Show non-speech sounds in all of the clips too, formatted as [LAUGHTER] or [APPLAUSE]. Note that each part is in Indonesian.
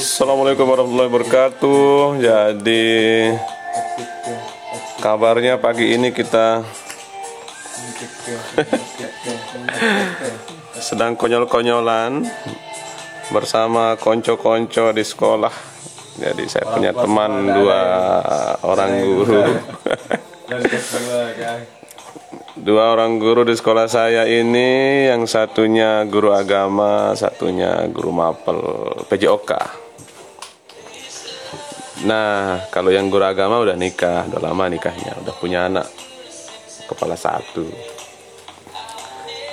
Assalamualaikum warahmatullahi wabarakatuh. Jadi kabarnya pagi ini kita [LAUGHS] sedang konyol-konyolan bersama konco-konco di sekolah. Jadi saya punya teman dua orang guru. [LAUGHS] Dua orang guru di sekolah saya ini yang satunya guru agama, satunya guru mapel PJOK. Nah, kalau yang guru agama udah nikah, udah lama nikahnya, udah punya anak kepala satu.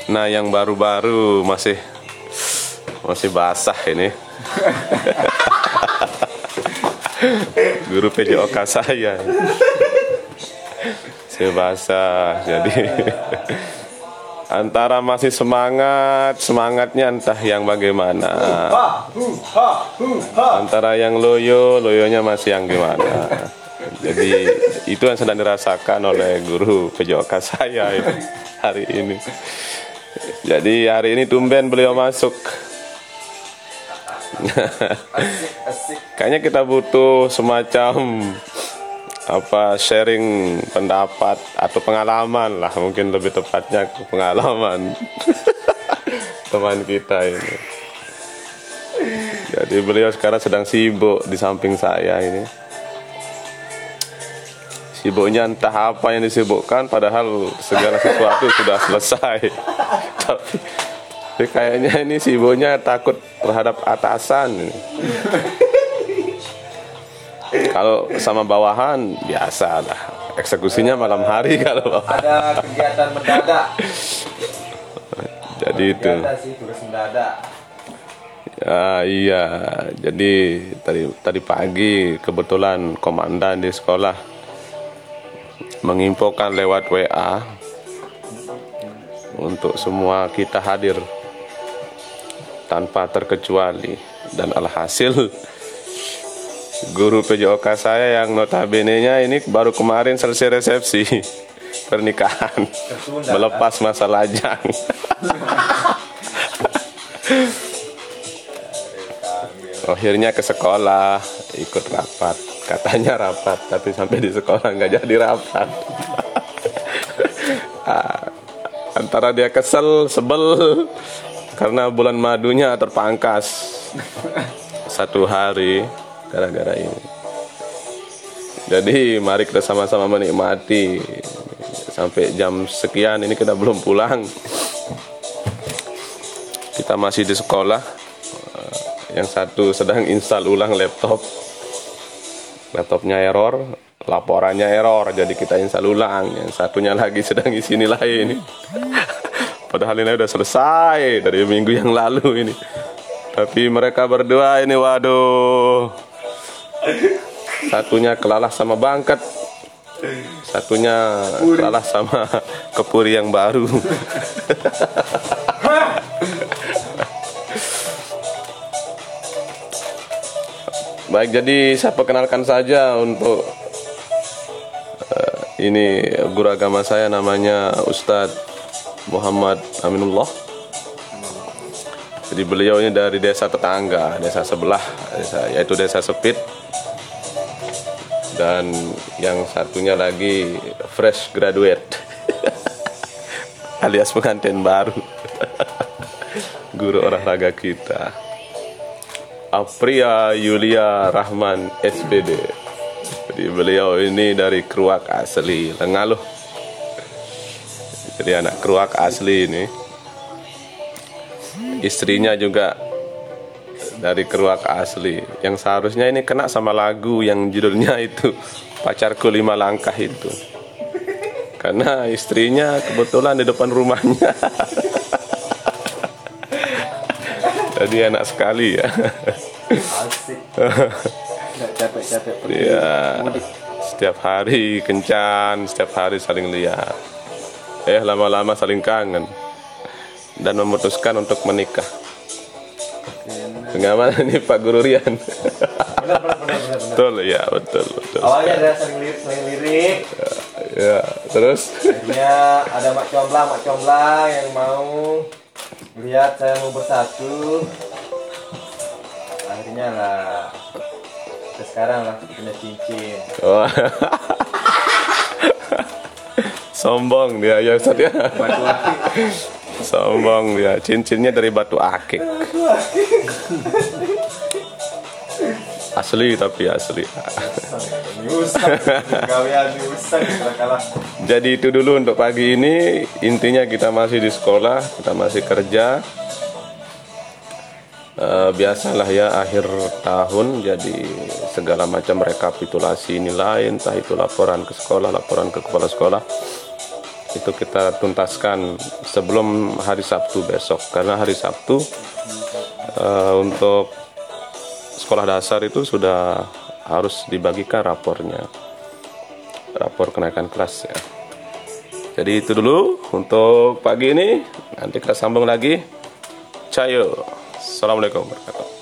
Nah, yang baru-baru masih masih basah ini. [LAUGHS] guru PJOK saya. Masih basah, jadi [LAUGHS] antara masih semangat, semangatnya entah yang bagaimana. Antara yang loyo, loyonya masih yang gimana. Jadi itu yang sedang dirasakan oleh guru PJOK [LAUGHS] saya hari ini. Jadi hari ini tumben beliau masuk. [LAUGHS] Kayaknya kita butuh semacam apa sharing pendapat atau pengalaman lah mungkin lebih tepatnya pengalaman [LAUGHS] teman kita ini. Jadi beliau sekarang sedang sibuk di samping saya ini. Sibuknya entah apa yang disibukkan padahal segala sesuatu [LAUGHS] sudah selesai. [LAUGHS] Tapi, tapi kayaknya ini sibuknya takut terhadap atasan kalau sama bawahan biasa lah. Eksekusinya malam hari [LAUGHS] kalau bawahan. Ada kegiatan mendadak. Jadi itu. sih tugas mendadak. Ya iya. Jadi tadi tadi pagi kebetulan komandan di sekolah menginfokan lewat WA untuk semua kita hadir tanpa terkecuali dan alhasil guru PJOK saya yang notabene-nya ini baru kemarin selesai resepsi [LAUGHS] pernikahan. Melepas masa lajang. [LAUGHS] Akhirnya ke sekolah ikut rapat. Katanya rapat tapi sampai di sekolah nggak jadi rapat. [LAUGHS] Ah, antara dia kesel sebel karena bulan madunya terpangkas. Satu hari gara-gara ini. Jadi mari kita sama-sama menikmati sampai jam sekian ini kita belum pulang. Kita masih di sekolah. Yang satu sedang install ulang laptop. Laptopnya error, laporannya error, jadi kita install ulang. Yang satunya lagi sedang isi nilai ini. [LAUGHS] Padahal ini udah selesai dari minggu yang lalu ini. Tapi mereka berdua ini waduh Satunya kelalah sama bangket. Satunya kelalah sama kepuri yang baru. Baik jadi saya perkenalkan saja untuk uh, Ini guru agama saya namanya Ustadz Muhammad Aminullah jadi beliau ini dari desa tetangga, desa sebelah, desa, yaitu desa Sepit. Dan yang satunya lagi fresh graduate, [LAUGHS] alias pengantin baru, [LAUGHS] guru olahraga kita. Apria Yulia Rahman SPD. Jadi beliau ini dari Keruak asli, Lengaluh. Jadi anak Keruak asli ini istrinya juga dari keruak asli. Yang seharusnya ini kena sama lagu yang judulnya [LAUGHS] itu pacarku lima langkah itu. Karena istrinya kebetulan di depan rumahnya. [LAUGHS] Jadi enak sekali ya. Asik. [LAUGHS] capek-capek ya setiap hari kencan setiap hari saling lihat. Eh lama-lama saling kangen dan memutuskan untuk menikah. Bagaimana nih Pak Guru Rian? Benar, benar, benar, benar, benar. betul ya, betul betul. Awalnya ada saling lirik, saling lirik. Ya, terus Akhirnya ada mak comblang, mak comblang yang mau lihat saya mau bersatu. Akhirnya lah sekarang lah punya cincin Oh. [LAUGHS] Sombong dia ya Ustaz ya. Sombong dia. Cincinnya dari batu akik. Asli tapi asli. [LAUGHS] Jadi itu dulu untuk pagi ini. Intinya kita masih di sekolah, kita masih kerja. Eh, biasalah ya akhir tahun jadi segala macam rekapitulasi nilai entah itu laporan ke sekolah laporan ke kepala sekolah itu kita tuntaskan sebelum hari Sabtu besok. Karena hari Sabtu eh, untuk sekolah dasar itu sudah harus dibagikan rapornya. Rapor kenaikan kelas ya. Jadi itu dulu untuk pagi ini. Nanti kita sambung lagi. Cayo. Assalamualaikum warahmatullahi